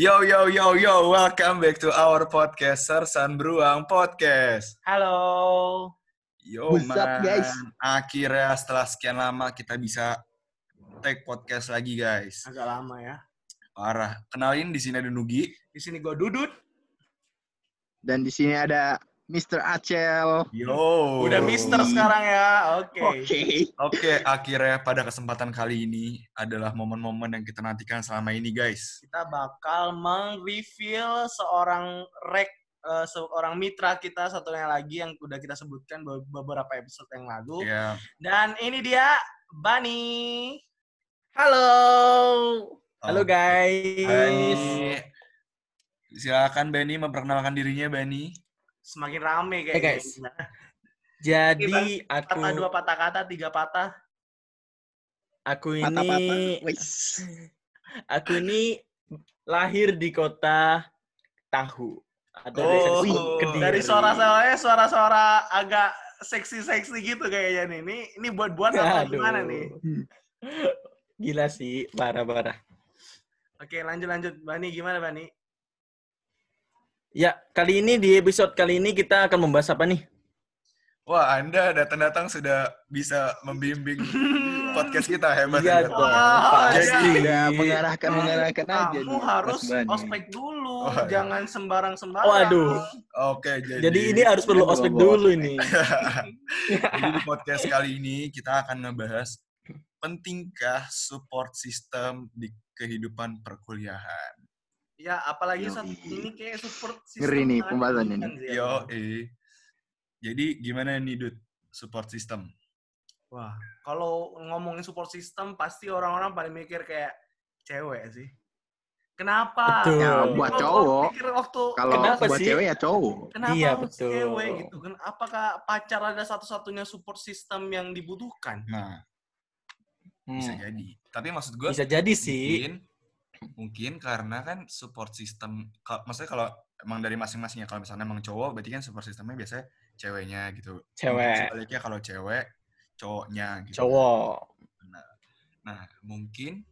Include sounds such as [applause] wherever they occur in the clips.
Yo yo yo yo, welcome back to our podcast Sersan Beruang Podcast. Halo. Yo What's up, man, guys? akhirnya setelah sekian lama kita bisa take podcast lagi guys. Agak lama ya. Parah. Kenalin di sini ada Nugi. Di sini gue Dudut. Dan di sini ada Mr. Acel. Yo. Udah Mister sekarang ya. Oke. Oke. Oke, akhirnya pada kesempatan kali ini adalah momen-momen yang kita nantikan selama ini guys. Kita bakal meng-reveal seorang rek eh, seorang mitra kita satunya lagi yang udah kita sebutkan be- beberapa episode yang lalu. Ya, Dan ini dia Bani. Halo. Halo guys. Bani. Silakan Bani memperkenalkan dirinya Bani. Semakin rame Eh, kayaknya. guys. Jadi aku Patah dua patah kata, tiga patah. aku ini Patah-patah. Wis. [laughs] aku ini lahir di kota Tahu atau Oh, Kediri. Dari suara-suaranya suara-suara agak seksi-seksi gitu kayaknya nih. Ini ini buat-buat apa Aduh. gimana nih? [laughs] Gila sih, parah-parah. Oke, lanjut-lanjut. Bani, gimana Bani? Ya, kali ini di episode kali ini kita akan membahas apa nih? Wah, Anda datang-datang sudah bisa membimbing [laughs] podcast kita hebat. Iya hebat. dong, Wah, pasti. Ya, mengarahkan mengarahkan aja Kamu nih, harus ospek dulu, Oh, iya. jangan sembarang-sembarang. Waduh. Oke, jadi, Jadi ini harus perlu ospek ospek. dulu ini. [laughs] jadi di podcast kali ini kita akan ngebahas pentingkah support system di kehidupan perkuliahan. Ya, apalagi Yoi. saat ini kayak support system. Ngeri nih pembahasannya kan, nih. Zia? Yo, eh. Jadi gimana nih, Dut? Support system. Wah, kalau ngomongin support system pasti orang-orang paling mikir kayak cewek sih. Kenapa? Betul. Ya, buat cowok. pikir waktu Kalau Kenapa buat sih? cewek ya cowok. Kenapa Iya, harus betul. cewek gitu kan? Apakah pacar ada satu-satunya support system yang dibutuhkan? Nah, bisa Hmm, jadi. Tapi maksud gue Bisa jadi sih. mungkin mungkin karena kan support system kalau maksudnya kalau emang dari masing-masingnya kalau misalnya emang cowok berarti kan support systemnya biasanya ceweknya gitu. Cewek. Sebaliknya kalau cewek cowoknya gitu. Cowok. Nah, mungkin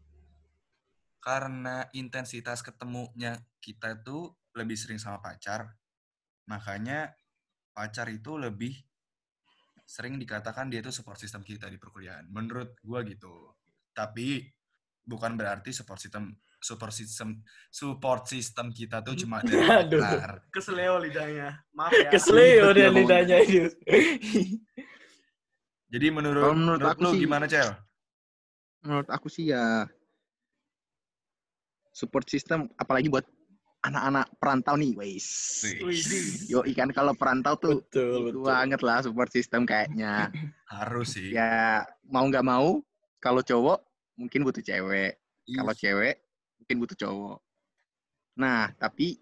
karena intensitas ketemunya kita tuh lebih sering sama pacar, makanya pacar itu lebih sering dikatakan dia tuh support system kita di perkuliahan. Menurut gua gitu. Tapi bukan berarti support system support system support system kita tuh cuma dari [laughs] Aduh. pacar. Keseleo lidahnya. Maaf ya. Kesleo dia lidahnya itu. Jadi menurut Kalau menurut menurut aku lu sih- gimana, Cel? Menurut aku sih ya support system apalagi buat anak-anak perantau nih. Widih. Yo ikan kalau perantau tuh betul, itu betul. banget lah support system kayaknya. Harus sih. ya mau nggak mau kalau cowok mungkin butuh cewek kalau cewek mungkin butuh cowok nah tapi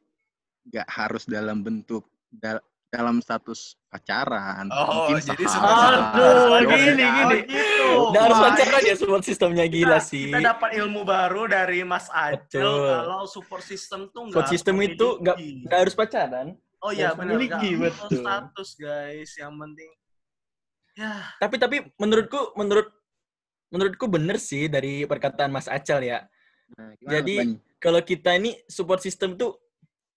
nggak harus dalam bentuk dal- dalam status pacaran Oh, mungkin jadi sahabat. Aduh, gini, gini. gitu. Udah harus pacaran ya support sistemnya gila kita- sih. Kita dapat ilmu baru dari Mas Acel Betul. kalau support system tuh nggak Support system itu nggak harus pacaran. Oh iya benar. memiliki, betul. status guys, yang penting ya Tapi tapi menurutku menurut menurutku bener sih dari perkataan Mas Acel ya. Nah, gimana, Jadi? Kalau kita ini support system tuh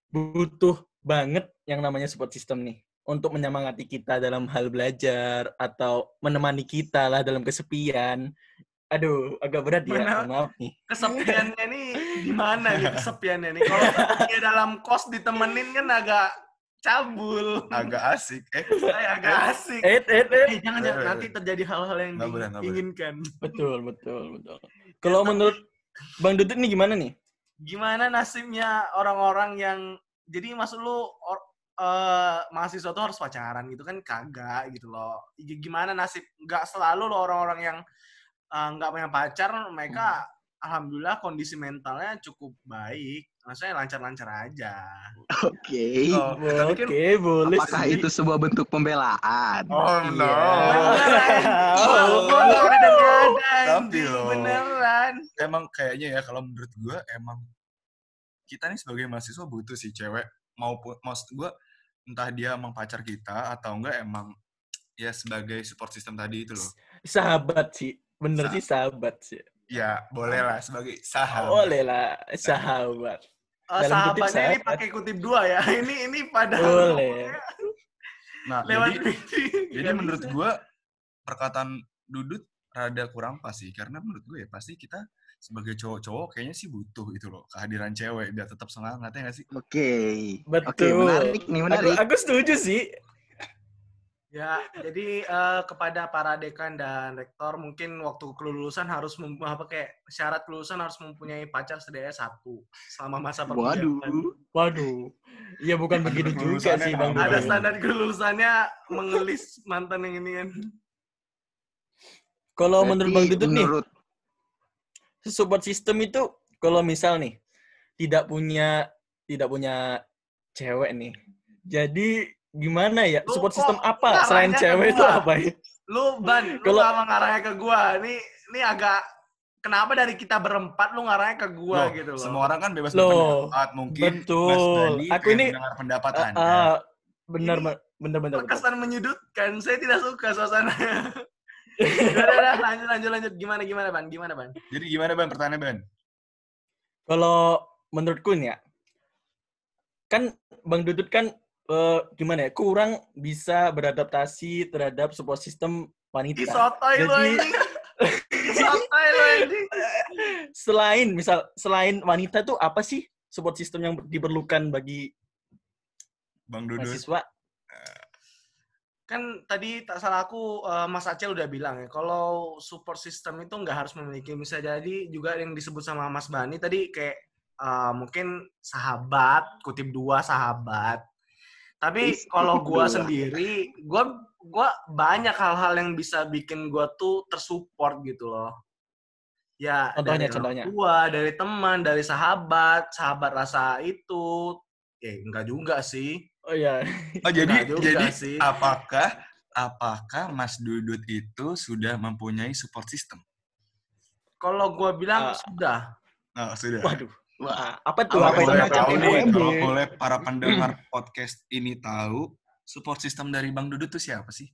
butuh banget yang namanya support system nih untuk menyemangati kita dalam hal belajar atau menemani kita lah dalam kesepian. Aduh, agak berat ya. Mana- Maaf nih. kesepiannya nih di mana nih [laughs] kesepiannya nih? Kalau dia dalam kos ditemenin kan agak cabul. agak asik. Eh, Saya agak asik. Eh, eh, eh. Eh, jangan jangan nanti terjadi hal-hal yang boleh, boleh. diinginkan. Betul, betul, betul. Kalau menurut Bang Dudut nih gimana nih? Gimana nasibnya orang-orang yang jadi maksud lu or- eh, mahasiswa tuh harus pacaran gitu kan kagak gitu loh. Gimana nasib nggak selalu loh orang-orang yang eh, nggak punya pacar mereka alhamdulillah kondisi mentalnya cukup baik. Maksudnya lancar-lancar aja. oke oh, tapi kan Oke, boleh apakah sih. itu sebuah bentuk pembelaan Oh no. Beneran. Oh, Tapi loh. Emang kayaknya ya kalau menurut gua emang kita nih sebagai mahasiswa butuh sih cewek maupun maksud gua entah dia emang pacar kita atau enggak emang ya sebagai support system tadi itu loh. Sahabat sih. Bener Sa- sih sahabat sih. Ya, boleh lah sebagai sahabat. Boleh lah, sahabat. Eh, Dalam kutip sahabatnya ini pakai kutip dua ya. [laughs] Ini ini pada Boleh. [laughs] Nah, lewat jadi, ini. jadi Nggak menurut gue perkataan Dudut rada kurang pas sih. Karena menurut gue ya pasti kita sebagai cowok-cowok kayaknya sih butuh itu loh kehadiran cewek biar tetap semangat ya nggak sih? Oke. Oke, Betul. menarik nih, Aku, menarik. aku setuju sih. Ya, jadi eh, kepada para dekan dan rektor mungkin waktu kelulusan harus mem- apa kayak syarat kelulusan harus mempunyai pacar setidaknya satu selama masa perkuliahan. Waduh. Waduh. Iya bukan begitu juga sih Bang. Ada standar kelulusannya mengelis mantan yang ini kan. Kalau menurut Bang Dudut nih, menurut support system itu kalau misal nih tidak punya tidak punya cewek nih. Jadi gimana ya? Lu Support system apa selain cewek itu apa ya? Lu ban, lu Kalau- kalau ngarahnya ke gua. Ini ini agak kenapa dari kita berempat lu ngarahnya ke gua Loh, gitu loh. Semua orang kan bebas Loh, berpendapat. Mungkin betul. Mas Dani Aku ini- mendengar pendapat Ah, Anda. ah, benar benar benar. Terkesan menyudutkan. Saya tidak suka suasana. [laughs] udah, lanjut, lanjut, lanjut. Gimana, gimana, Ban? Gimana, Ban? Jadi gimana Ban pertanyaannya Ban? Kalau menurutku nih ya, kan Bang Dudut kan eh, gimana ya kurang bisa beradaptasi terhadap support system wanita. lu Jadi-. Ih, sotoy lu anjing. Selain misal selain wanita tuh apa sih support system yang diperlukan bagi Bang Dudut. mahasiswa? kan tadi tak salah aku eh, Mas Acel udah bilang ya kalau support system itu nggak harus memiliki bisa jadi juga yang disebut sama Mas Bani tadi kayak eh, mungkin sahabat kutip dua sahabat tapi kalau [laughs] gua dua. sendiri gua gua banyak hal-hal yang bisa bikin gua tuh tersupport gitu loh ya Contohnya, dari contohnya. tua dari teman dari sahabat sahabat rasa itu eh enggak juga sih Oh iya. [laughs] Oh jadi juga jadi sih. apakah apakah Mas Dudut itu sudah mempunyai support system? Kalau gua bilang Ah. sudah. Oh, sudah. Waduh. Wah, Apa tuh? Kalau apa itu boleh macam nih, kalau boleh para pendengar podcast ini tahu support system dari Bang Dudut itu siapa sih?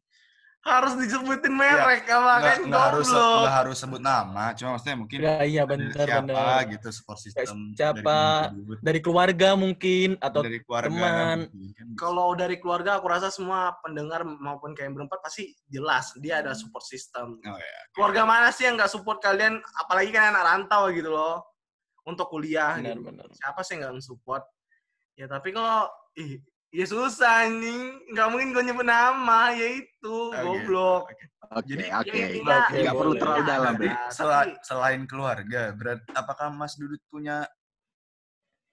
Harus disebutin merek apa Nggak, kan nggak harus nggak harus sebut nama, cuma maksudnya mungkin Ya, iya dari benar siapa benar. gitu support system siapa, dari. Dari keluarga mungkin atau dari keluarga teman. kan bisa. Kalau dari keluarga aku rasa semua pendengar maupun kayak yang berempat pasti jelas dia ada support system. Oh ya. Keluarga mana sih yang nggak support kalian apalagi kan anak rantau gitu loh untuk kuliah benar gitu. benar. Siapa sih yang nggak support? Ya tapi kalau ih ya susah anjing, nggak mungkin gue nyebut nama ya itu Oke, goblok. Oke, Jadi, oke. ya intinya- Oke, Nggak perlu boleh. terlalu Ya, dalam, ya. Sela- selain keluarga, berat apakah Mas Dudut punya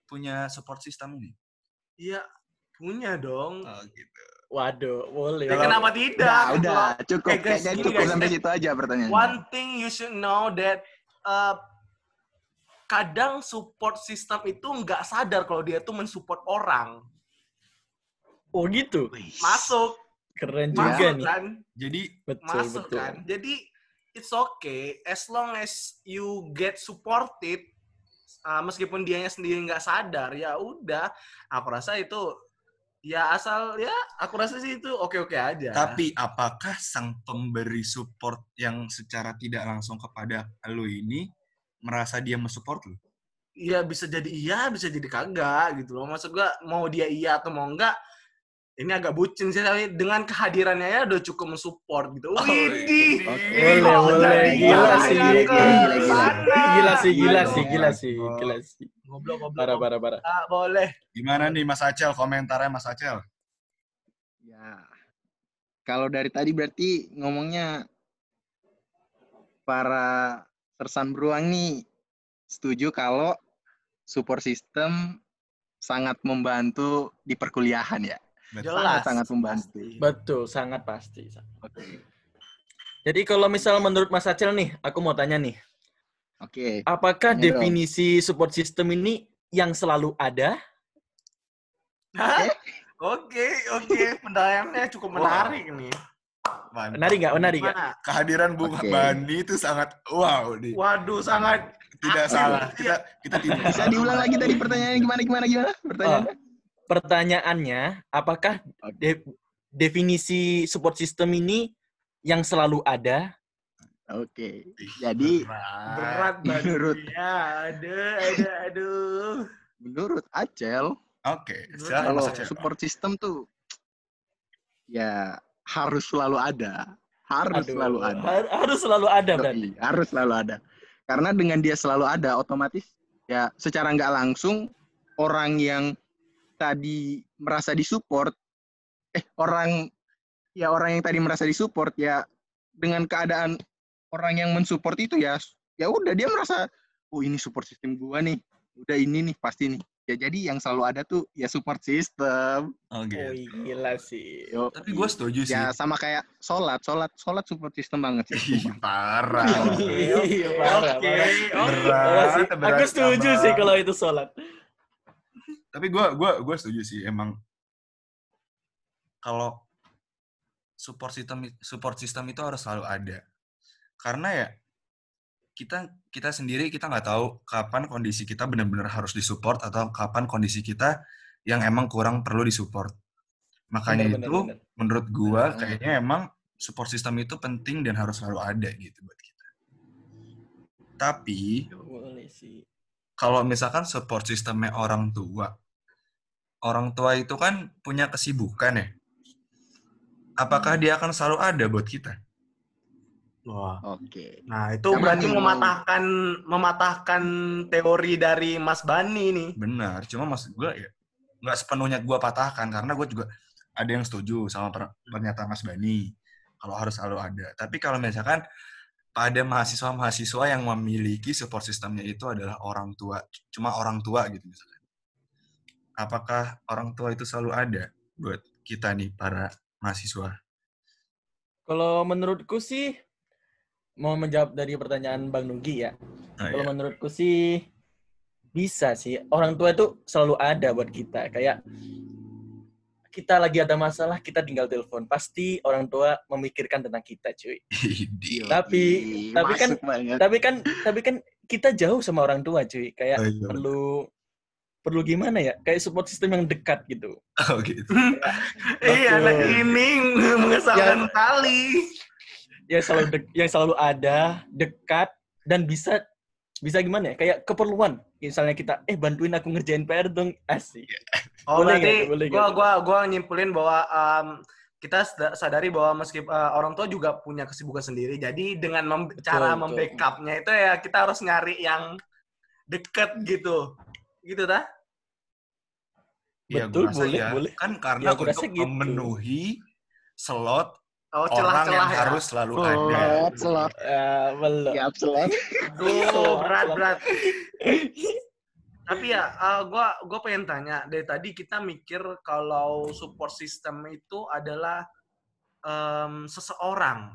punya support system ini? Iya punya dong. Oh gitu. Waduh, boleh. Ya, kenapa tidak? Udah, gitu udah, cukup. Eh, guys, Kayaknya gini, cukup guys. sampai situ aja pertanyaannya. One thing you should know that uh, kadang support system itu nggak sadar kalau dia tuh mensupport orang. Oh gitu. Masuk, Keren Masuk, juga masuk nih. kan, Jadi Betul, masuk betul. kan. Jadi it's okay as long as you get supported uh, meskipun dianya sendiri nggak sadar ya udah aku rasa itu ya asal ya aku rasa sih itu oke-oke aja. Tapi apakah sang pemberi support yang secara tidak langsung kepada lu ini merasa dia mensupport lu? Iya bisa jadi iya, bisa jadi kagak gitu loh. Maksud gua mau dia iya atau mau enggak, ini agak bucin sih tapi dengan kehadirannya ya udah cukup mensupport gitu. Oh, Widih. Oke. Boleh, boleh. Gila sih, gila, gila, gila. sana? Gila sih, gila sih, gila sih, gila sih. Goblok, goblok. Parah, parah, parah. Ah, boleh. Gimana nih Mas Acel komentarnya Mas Acel? Ya. Kalau dari tadi berarti ngomongnya para tersan beruang nih setuju kalau support system sangat membantu di perkuliahan ya. Jelas. sangat membantu. Pasti. Betul, sangat pasti. Oke. Jadi kalau misal menurut Mas Acel nih, aku mau tanya nih, Oke. apakah Tanya dong. definisi support system ini yang selalu ada? Hah? Oke, oke. Pendayangannya cukup menarik nih. Mantap. Menarik nggak? Menarik nggak? Gimana? Kehadiran Bung Oke. Bani itu sangat wow nih. Waduh, sangat Tidak Aku- salah. Kita kita tidak Bisa diulang lagi tadi pertanyaannya gimana gimana gimana? Pertanyaannya. Pertanyaannya, apakah de- definisi support system ini yang selalu ada? Oke. Jadi berat [laughs] Menurut- badannya. Aduh, aduh, aduh. menurut Acel, Oke, silakan kalau support system tuh ya harus selalu ada. Harus Aduh, selalu ada. har- harus selalu ada berarti. Harus selalu ada. Karena dengan dia selalu ada, otomatis ya secara nggak langsung orang yang tadi merasa disupport, eh orang ya orang yang tadi merasa disupport ya dengan keadaan orang yang mensupport itu ya ya udah dia merasa oh ini support system gua nih, udah ini nih pasti nih. Ya jadi yang selalu ada tuh ya support system. Oh, Oh, gila sih. Yo, Tapi gue setuju sih. ya sama kayak sholat, sholat, sholat support system banget sih. Parah. Iya, parah, Oke, oke. Aku setuju Abang. sih kalau itu sholat. Tapi gue gua gua setuju sih emang kalau support system support system itu harus selalu ada. Karena ya kita kita sendiri kita nggak tahu kapan kondisi kita benar-benar harus disupport atau kapan kondisi kita yang emang kurang perlu disupport. Makanya benar, itu benar. menurut gua Benar. kayaknya emang support system itu penting dan harus selalu ada gitu buat kita. Tapi kalau misalkan support sistemnya orang tua, orang tua itu kan punya kesibukan ya. Apakah dia akan selalu ada buat kita? Wah. Oke. Nah, itu Yang berarti mematahkan mematahkan teori dari Mas Bani nih. Benar, cuma maksud gue ya nggak sepenuhnya gue patahkan karena gue juga ada yang setuju sama per- pernyataan Mas Bani kalau harus selalu ada. Tapi kalau misalkan pada mahasiswa-mahasiswa yang memiliki support sistemnya itu adalah orang tua, cuma orang tua gitu misalkan. Apakah orang tua itu selalu ada buat kita nih para mahasiswa? Kalau menurutku sih mau menjawab dari pertanyaan Bang Nugi ya. Oh, Kalau iya. menurutku sih bisa sih. Orang tua itu selalu ada buat kita. Kayak kita lagi ada masalah, kita tinggal telepon. Pasti orang tua memikirkan tentang kita, cuy. [laughs] Tapi- Yoi, tapi kan- masuk banget. Tapi kan tapi kan kita jauh sama orang tua, cuy. Kayak Oh, iya. perlu perlu gimana ya? Kayak support system yang dekat gitu. Oh, gitu. Iya, anak ini [laughs] mengesalkan Ya. kali. Yang selalu dek- yang selalu ada, dekat dan bisa bisa gimana ya? Kayak keperluan. Misalnya kita, eh bantuin aku ngerjain PR dong. Asik. [laughs] Oh, Boleh berarti nggak? Boleh gua gua gua nyimpulin bahwa um, kita sada- sadari bahwa meski uh, orang tua juga punya kesibukan sendiri. Jadi dengan mem- cara betul. membackupnya itu ya kita harus nyari yang deket gitu. Gitu dah. Iya, Betul, rasa boleh, ya. boleh. Kan karena Ya, untuk gitu. memenuhi slot Oh, orang yang celah-celah ya. harus selalu Oh, ada. Slot, slot. Eh, belum. Siap, slot. Aduh, berat berat. Tapi ya, uh, gua gua pengen tanya dari tadi kita mikir kalau support system itu adalah em, seseorang.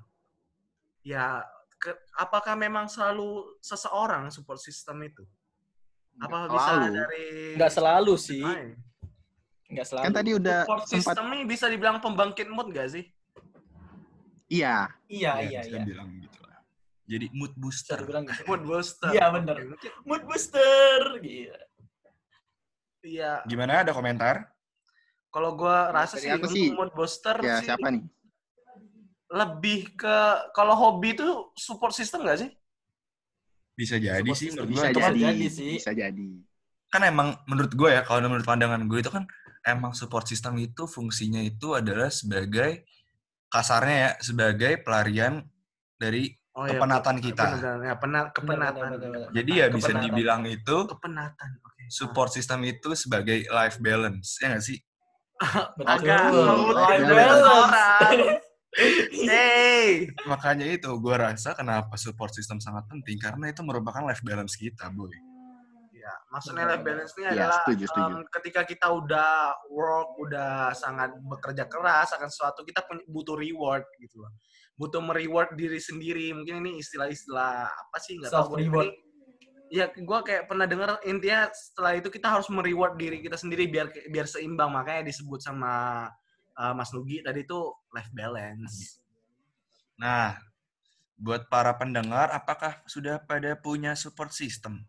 Ya, ke- apakah memang selalu seseorang support system itu? Apa bisa Selalu. dari Nggak selalu sih. lain? Nggak selalu. Kan tadi udah Support sempat system ini bisa dibilang pembangkit mood gak sih? Iya. Iya, Ya, iya, bisa iya. bilang gitu lah. Jadi mood Bisa booster. dibilang gitu. Mood booster. Iya, mungkin- Mood booster. Iya. Iya, Gimana? Ada komentar? kalau gua rasa sih aku sih, mood booster Ya, sih siapa nih? lebih ke kalau hobi itu support system gak sih? Bisa jadi Support sih menurut Bisa gue. Itu kan, jadi. jadi sih. Bisa jadi. kan emang menurut gue ya, kalau menurut pandangan gue itu kan emang support system itu fungsinya itu adalah sebagai kasarnya ya sebagai pelarian dari Oh, iya, Kepenatan benar, kita. ya, pena- kepenatan. Jadi ya bisa Kepenatan. dibilang itu Kepenatan. Oke. support system itu sebagai life balance ya nggak sih [laughs] Betul. Agak Betul. ngebut Life balance. orang. Hey. makanya itu gue rasa kenapa support system sangat penting karena itu merupakan life balance kita boy maksudnya life balance ini Ya, adalah setuju, setuju. ketika kita udah work, udah sangat bekerja keras akan sesuatu, kita butuh reward gitu loh. Butuh mereward diri sendiri. Mungkin ini istilah-istilah apa sih nggak tahu. Reward. ini- Ya, gue kayak pernah dengar intinya setelah itu kita harus mereward diri kita sendiri biar biar seimbang. Makanya disebut sama uh, Mas Nugi tadi itu life balance. nah buat para pendengar apakah sudah pada punya support system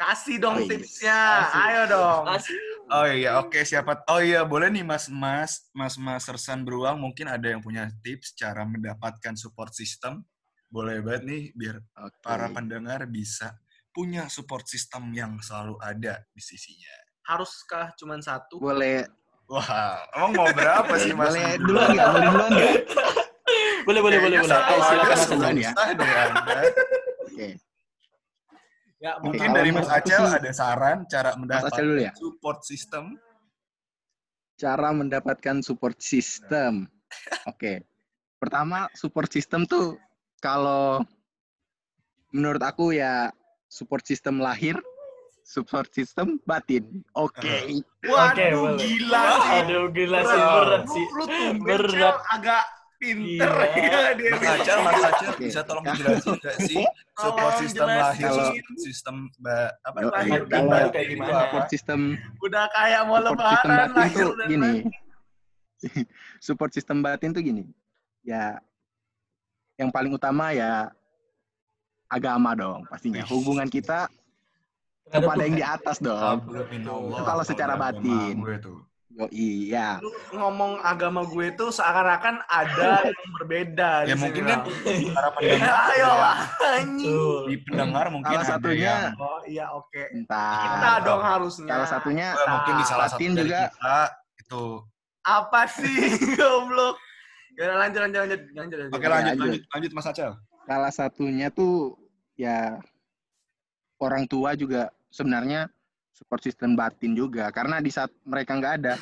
Kasih dong Wih, tipsnya. kasih. Ayo dong. Asik. Oh iya, oke siapa? Oh iya, boleh nih Mas Mas Mas Mas Sersan Beruang mungkin ada yang punya tips cara mendapatkan support system. Boleh banget nih biar Oke. para pendengar bisa punya support system yang selalu ada di sisinya. Haruskah cuman satu? Boleh Wah, emang mau berapa sih Mas? boleh duluan nggak? Boleh duluan nggak? Boleh, boleh, boleh, boleh. Eh, silakan Mas duluan ya. susah deh Anda. Oke. Ya, Mungkin dari Mas Acel sih- ada saran cara mendapatkan dulu ya. support system. Cara mendapatkan support system. Oke. Pertama, support system tuh kalau menurut aku ya support system lahir, support system batin. Oke. Waduh, Oke, boleh. gila sih. Aduh, gila sih, berat sih. Berat. Agak pinter Gila. ya dia. Mas Acel, Mas bisa tolong dijelasin nggak sih support system jelasin. lahir, Kalau- support system ba- apa Yo, lahir iya, dan kalau batin kayak gimana? apa? Support system Udah kayak mau lebaran batin lahir tuh dan gini. [laughs] support system batin tuh gini. Ya yang paling utama ya agama dong pastinya. Hubungan kita kepada yang di atas dong. Itu kalau secara agama batin. gue tuh. Yo iya. Lu ngomong agama gue tuh seakan-akan ada yang berbeda. Ya mungkin kan para [laughs] pendengar Ayo. Betul. di pendengar mungkin Salah satunya yang Oh iya oke. Entar. Kita dong harusnya. Salah satunya Eh, mungkin di salah satu dari juga. kita itu Apa sih [laughs] goblok? Ya lanjut lanjut lanjut lanjut. lanjut. Oke lanjut, lanjut. lanjut, lanjut Mas Acel. salah satunya tuh ya orang tua juga sebenarnya support system batin juga karena di saat mereka nggak ada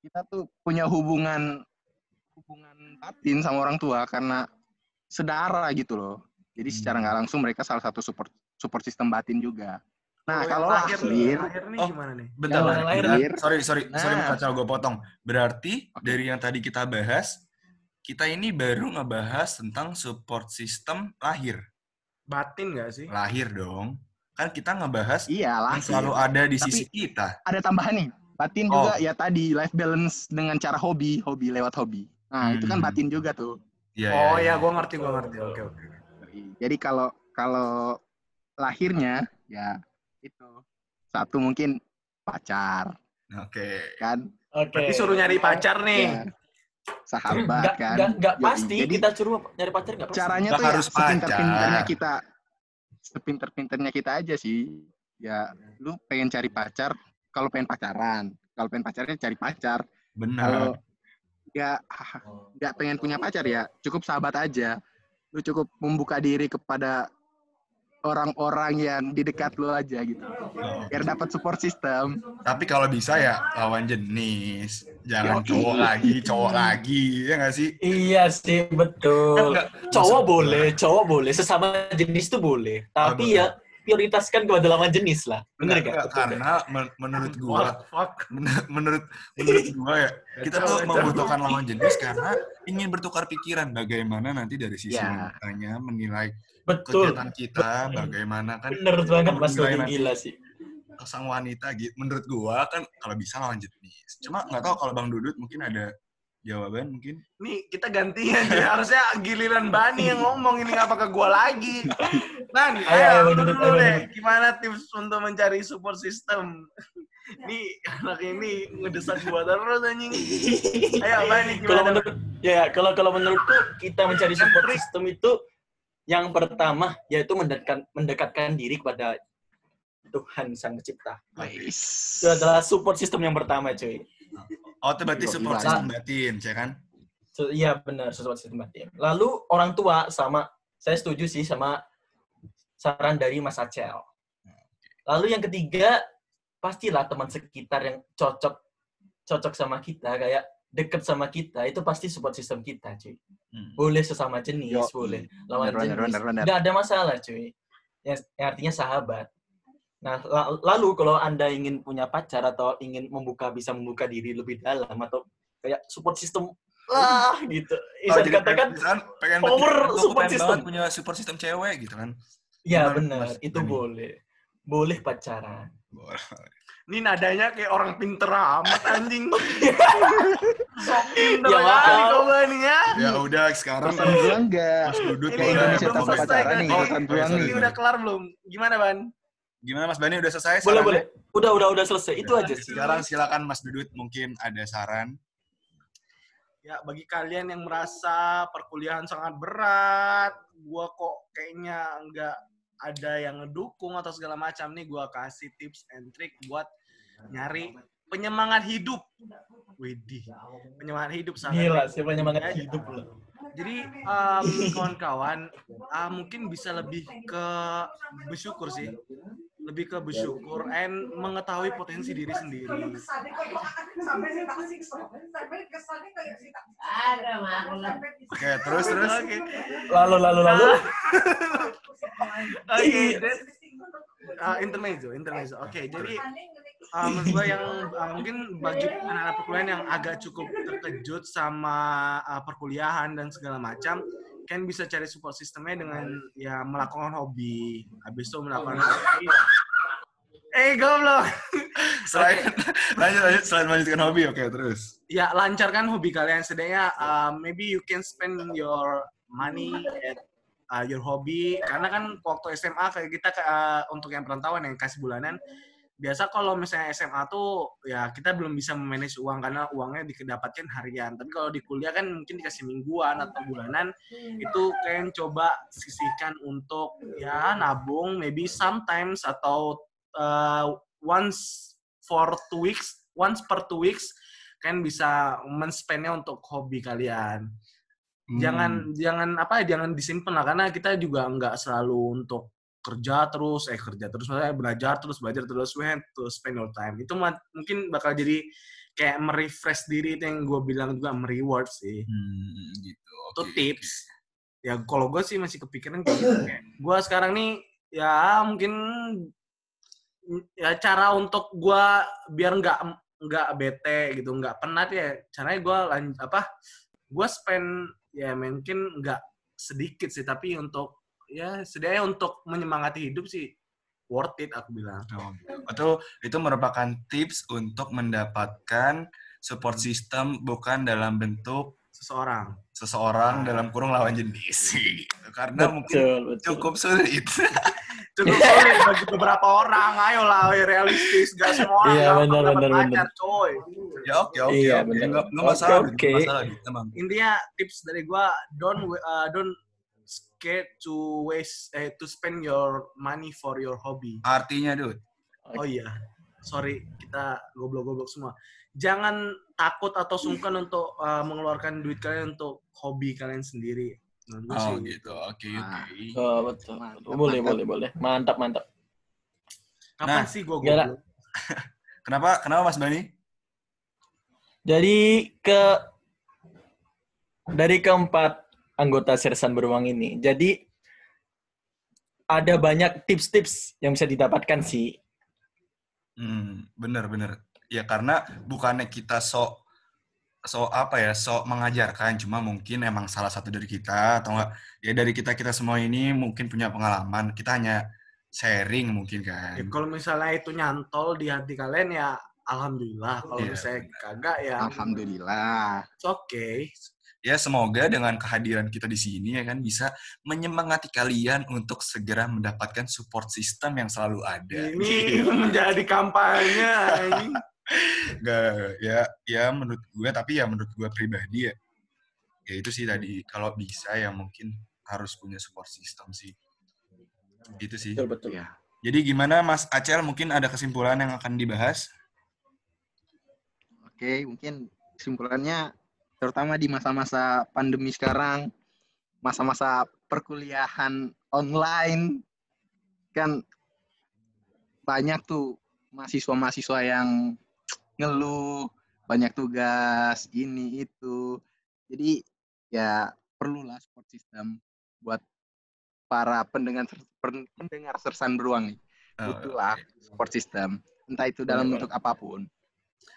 kita tuh punya hubungan hubungan batin sama orang tua karena sedara gitu loh jadi secara nggak langsung mereka salah satu support support system batin juga nah Oh, kalau lahir lahir lahir nih Oh. gimana nih? Bentar, bentar. lahir. Berat- sorry, sorry, sorry Nah. Mas Acel, gue potong. Berarti Oke. dari yang tadi kita bahas, kita ini baru ngebahas tentang support system lahir. Batin gak sih? Lahir dong. Kan kita ngebahas iya yang selalu ada di Tapi- sisi kita. ada tambahan nih batin Oh. juga ya tadi life balance dengan cara hobi hobi lewat hobi nah itu kan Hmm. batin juga tuh Iya, Oh iya, ya, iya. gue ngerti, gue ngerti. Oke oke. Jadi kalau kalau lahirnya ya itu satu mungkin pacar Oke. kan, Oke. Berarti suruh nyari pacar nih. ya, sahabat Nggak, kan. nggak, nggak Yoi. pasti Jadi kita suruh nyari pacar nggak pasti. caranya Nggak tuh ya harus sepinter-pinternya pacar. kita, sepinter-pinternya kita aja sih. Ya, lu pengen cari pacar, kalau pengen pacaran, kalau pengen pacarnya cari pacar. Kalau Benar. nggak nggak pengen punya pacar ya cukup sahabat aja lu cukup membuka diri kepada orang-orang yang di dekat lu aja gitu Oh. biar dapat support system Tapi kalau bisa ya lawan jenis. Jangan Yoi. cowok lagi, cowok lagi. Ya nggak sih? Iya sih, Kan betul. Cowok maksud- boleh, cowok boleh, sesama jenis tuh boleh. Tapi betul. ya prioritaskan kepada lawan jenis lah. Bener Nggak, gak? nggak, karena men- menurut gua What fuck? Men- menurut menurut gua ya kita tuh membutuhkan lawan jenis karena ingin bertukar pikiran bagaimana nanti dari sisi Ya. wanitanya menilai Betul. kegiatan kita bagaimana kan Bener banget Mas gila sih. sang wanita gitu menurut gua kan kalau bisa lawan jenis cuma nggak tahu kalau bang Dudut mungkin ada jawaban mungkin Nih kita gantian ya. [laughs] Harusnya giliran Bani yang ngomong ini ngapa ke gua lagi. [laughs] Ban, Ayo, ayo, dulu ayo, deh. Gimana tips untuk mencari support system? [laughs] Nih anak ini ngedesak gua terus anjing. Ayo Bani Kalau gimana? menurut ya kalau kalau menurutku kita mencari support system itu yang pertama yaitu mendekatkan mendekatkan diri kepada Tuhan Sang Pencipta. Itu adalah support system yang pertama, cuy. Oh itu berarti Gila, support gila. system batin ya kan So, iya benar support system batin. Lalu orang tua sama saya setuju sih sama saran dari Mas Acel. Lalu yang ketiga pastilah teman sekitar yang cocok cocok sama kita kayak deket sama kita itu pasti support system kita cuy. Hmm. Boleh sesama jenis, Yo, boleh lawan bener, jenis. bener, bener, bener. Nggak ada masalah cuy. Yang, yang artinya sahabat. Nah, la- lalu kalau Anda ingin punya pacar atau ingin membuka bisa membuka diri lebih dalam atau kayak support system lah [laughs] gitu. Oh, Bisa jadi dikatakan misalkan pengen power support pengen system. banget punya support system cewek gitu kan ya Gimana, benar, Mas itu Dani? boleh. Boleh pacaran. Boleh. Ini nadanya kayak orang pinter amat anjing. [laughs] Sok pinter Ya, kali kau ya. ya udah sekarang pesan gua enggak Mas Dudut Ini Kayak udah Indonesia tanpa pacaran kan? Oh, oh, nih. Ini udah kelar belum? Gimana Ban? Gimana Mas Bani udah selesai Boleh, sarannya? boleh. Udah, udah, udah selesai. Itu aja sih. Sekarang silakan Mas Dudut mungkin ada saran. Ya, bagi kalian yang merasa perkuliahan sangat berat, gua kok kayaknya nggak ada yang ngedukung atau segala macam nih gua kasih tips and trick buat nyari penyemangat hidup. Widih, penyemangat hidup sangat. Gila, siapa nyemangat hidup loh. Jadi um, kawan-kawan uh, mungkin bisa lebih ke bersyukur sih, lebih ke bersyukur and mengetahui potensi diri sendiri. Oke, terus terus. Oke, Lalu lalu lalu. [laughs] oke, then, uh, intermezzo, intermezzo. Oke, jadi uh, menurut gue yang uh, mungkin bagi anak-anak perkuliahan yang agak cukup terkejut sama uh, perkuliahan dan segala macam, kan bisa cari support sistemnya dengan ya melakukan hobi. Habis itu melakukan hobi. Eh, goblok. [laughs] Selain lanjut lanjut selain melanjutkan hobi, oke terus. Ya, lancarkan hobi kalian. Setidaknya uh, maybe you can spend your money at uh, your hobby. Karena kan waktu SMA kayak kita uh, untuk yang perantauan yang kasih bulanan, biasa kalau misalnya SMA tuh ya kita belum bisa memanage uang karena uangnya didapatkan harian. Tapi kalau di kuliah kan mungkin dikasih mingguan atau bulanan itu kalian coba sisihkan untuk ya nabung maybe sometimes atau uh, once for two weeks, once per two weeks kan bisa men-spendnya untuk hobi kalian. Jangan jangan apa ya jangan disimpan lah karena kita juga nggak selalu untuk kerja terus eh kerja terus maksudnya belajar terus belajar terus we have to spend your time itu mungkin bakal jadi kayak merefresh diri itu yang gue bilang juga mereward sih Hmm, gitu. itu oke. tips ya kalau gue sih masih kepikiran kayak gitu kayak [clears throat] gue sekarang nih ya mungkin ya cara untuk gue biar nggak nggak bete gitu nggak penat ya caranya gue lanjut apa gue spend ya mungkin nggak sedikit sih tapi untuk ya setidaknya untuk menyemangati hidup sih worth it aku bilang Oh, itu itu merupakan tips untuk mendapatkan support system bukan dalam bentuk seseorang seseorang dalam kurung lawan jenis gitu. [laughs] karena mungkin Betul, betul. cukup sulit [laughs] cukup sulit bagi beberapa orang ayolah realistis gak semua orang Iya, gampang benar, dapat benar, pacar, coy ya oke oke Iya, benar. nggak nggak masalah nggak masalah gitu emang intinya tips dari gua don't uh, don't scared to waste eh to spend your money for your hobby. artinya dude Oh iya. Sorry, kita goblok-goblok semua. Jangan takut atau sungkan untuk uh, mengeluarkan duit kalian untuk hobi kalian sendiri. Oh sih. gitu oke Ah. oke Oh, betul. Mantap, Boleh, mantap. boleh, boleh. Mantap, mantap. Kapan Nah, sih goblok? [laughs] kenapa kenapa mas Bani Jadi ke dari keempat anggota Sersan Beruang ini. Jadi ada banyak tips-tips yang bisa didapatkan sih. Hmm, bener bener. Ya karena bukannya kita sok sok apa ya sok mengajarkan, cuma mungkin emang salah satu dari kita atau enggak ya dari kita kita semua ini mungkin punya pengalaman. Kita hanya sharing mungkin kan. Ya, kalau misalnya itu nyantol di hati kalian ya alhamdulillah. Kalau Iya. misalnya kagak ya Alhamdulillah. it's okay. Ya semoga dengan kehadiran kita di sini ya kan bisa menyemangati kalian untuk segera mendapatkan support system yang selalu ada. Ini [laughs] menjadi kampanye. Gak, ya ya menurut gue tapi ya menurut gue pribadi ya ya itu sih tadi kalau bisa ya mungkin harus punya support system sih itu sih Betul, betul. Ya. jadi gimana Mas Acel mungkin ada kesimpulan yang akan dibahas Oke, mungkin kesimpulannya terutama di masa-masa pandemi sekarang, masa-masa perkuliahan online kan banyak tuh mahasiswa-mahasiswa yang ngeluh, banyak tugas ini itu. Jadi ya perlulah support system buat para pendengar pen- pendengar sersan beruang nih. Oh, Butuhlah support system. Entah itu dalam bentuk apa pun.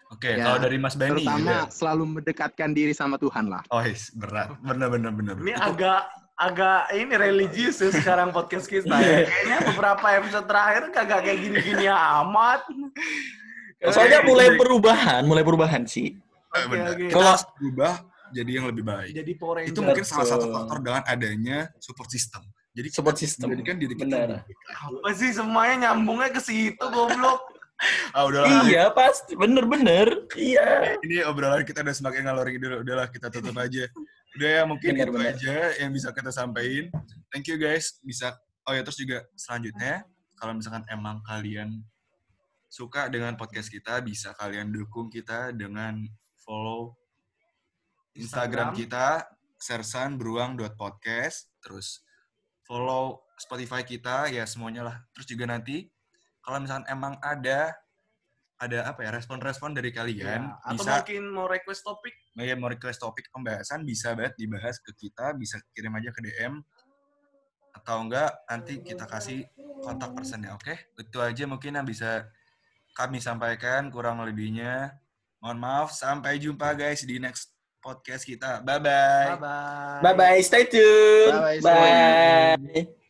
oke Ya, kalau dari Mas Bani Terutama juga. selalu mendekatkan diri sama Tuhan lah. oh is, berat benar benar benar Ini agak agak ini religius ya sekarang podcast kita ya. Kayaknya beberapa episode terakhir kagak kayak gini-gini amat. [laughs] Soalnya mulai perubahan, mulai perubahan sih. benar. oke. Kita Kalau- harus berubah jadi yang lebih baik Jadi Power itu mungkin salah satu faktor dengan adanya support system jadi Support system. menjadikan diri kita Benar. baik. apa sih semuanya nyambungnya ke situ goblok. [laughs] ah udahlah Iya, pasti. Bener-bener. Iya. ini obrolan kita udah semakin ngalor ngidul udahlah kita tutup aja udah ya mungkin Benar, itu benar. aja yang bisa kita sampaikan thank you guys bisa oh ya terus juga selanjutnya kalau misalkan emang kalian suka dengan podcast kita bisa kalian dukung kita dengan follow Instagram, Instagram. kita beruang.podcast terus follow Spotify kita ya semuanya lah terus juga nanti kalau misalkan emang ada ada apa ya respon-respon dari kalian Ya, atau bisa mungkin mau request topik ya mau request topik pembahasan bisa banget dibahas ke kita, bisa kirim aja ke DM atau enggak nanti kita kasih kontak personnya, oke? Itu aja mungkin yang bisa kami sampaikan kurang lebihnya. Mohon maaf, sampai jumpa guys di next podcast kita. Bye bye. bye bye Bye bye, stay tune. Bye-bye, stay Bye.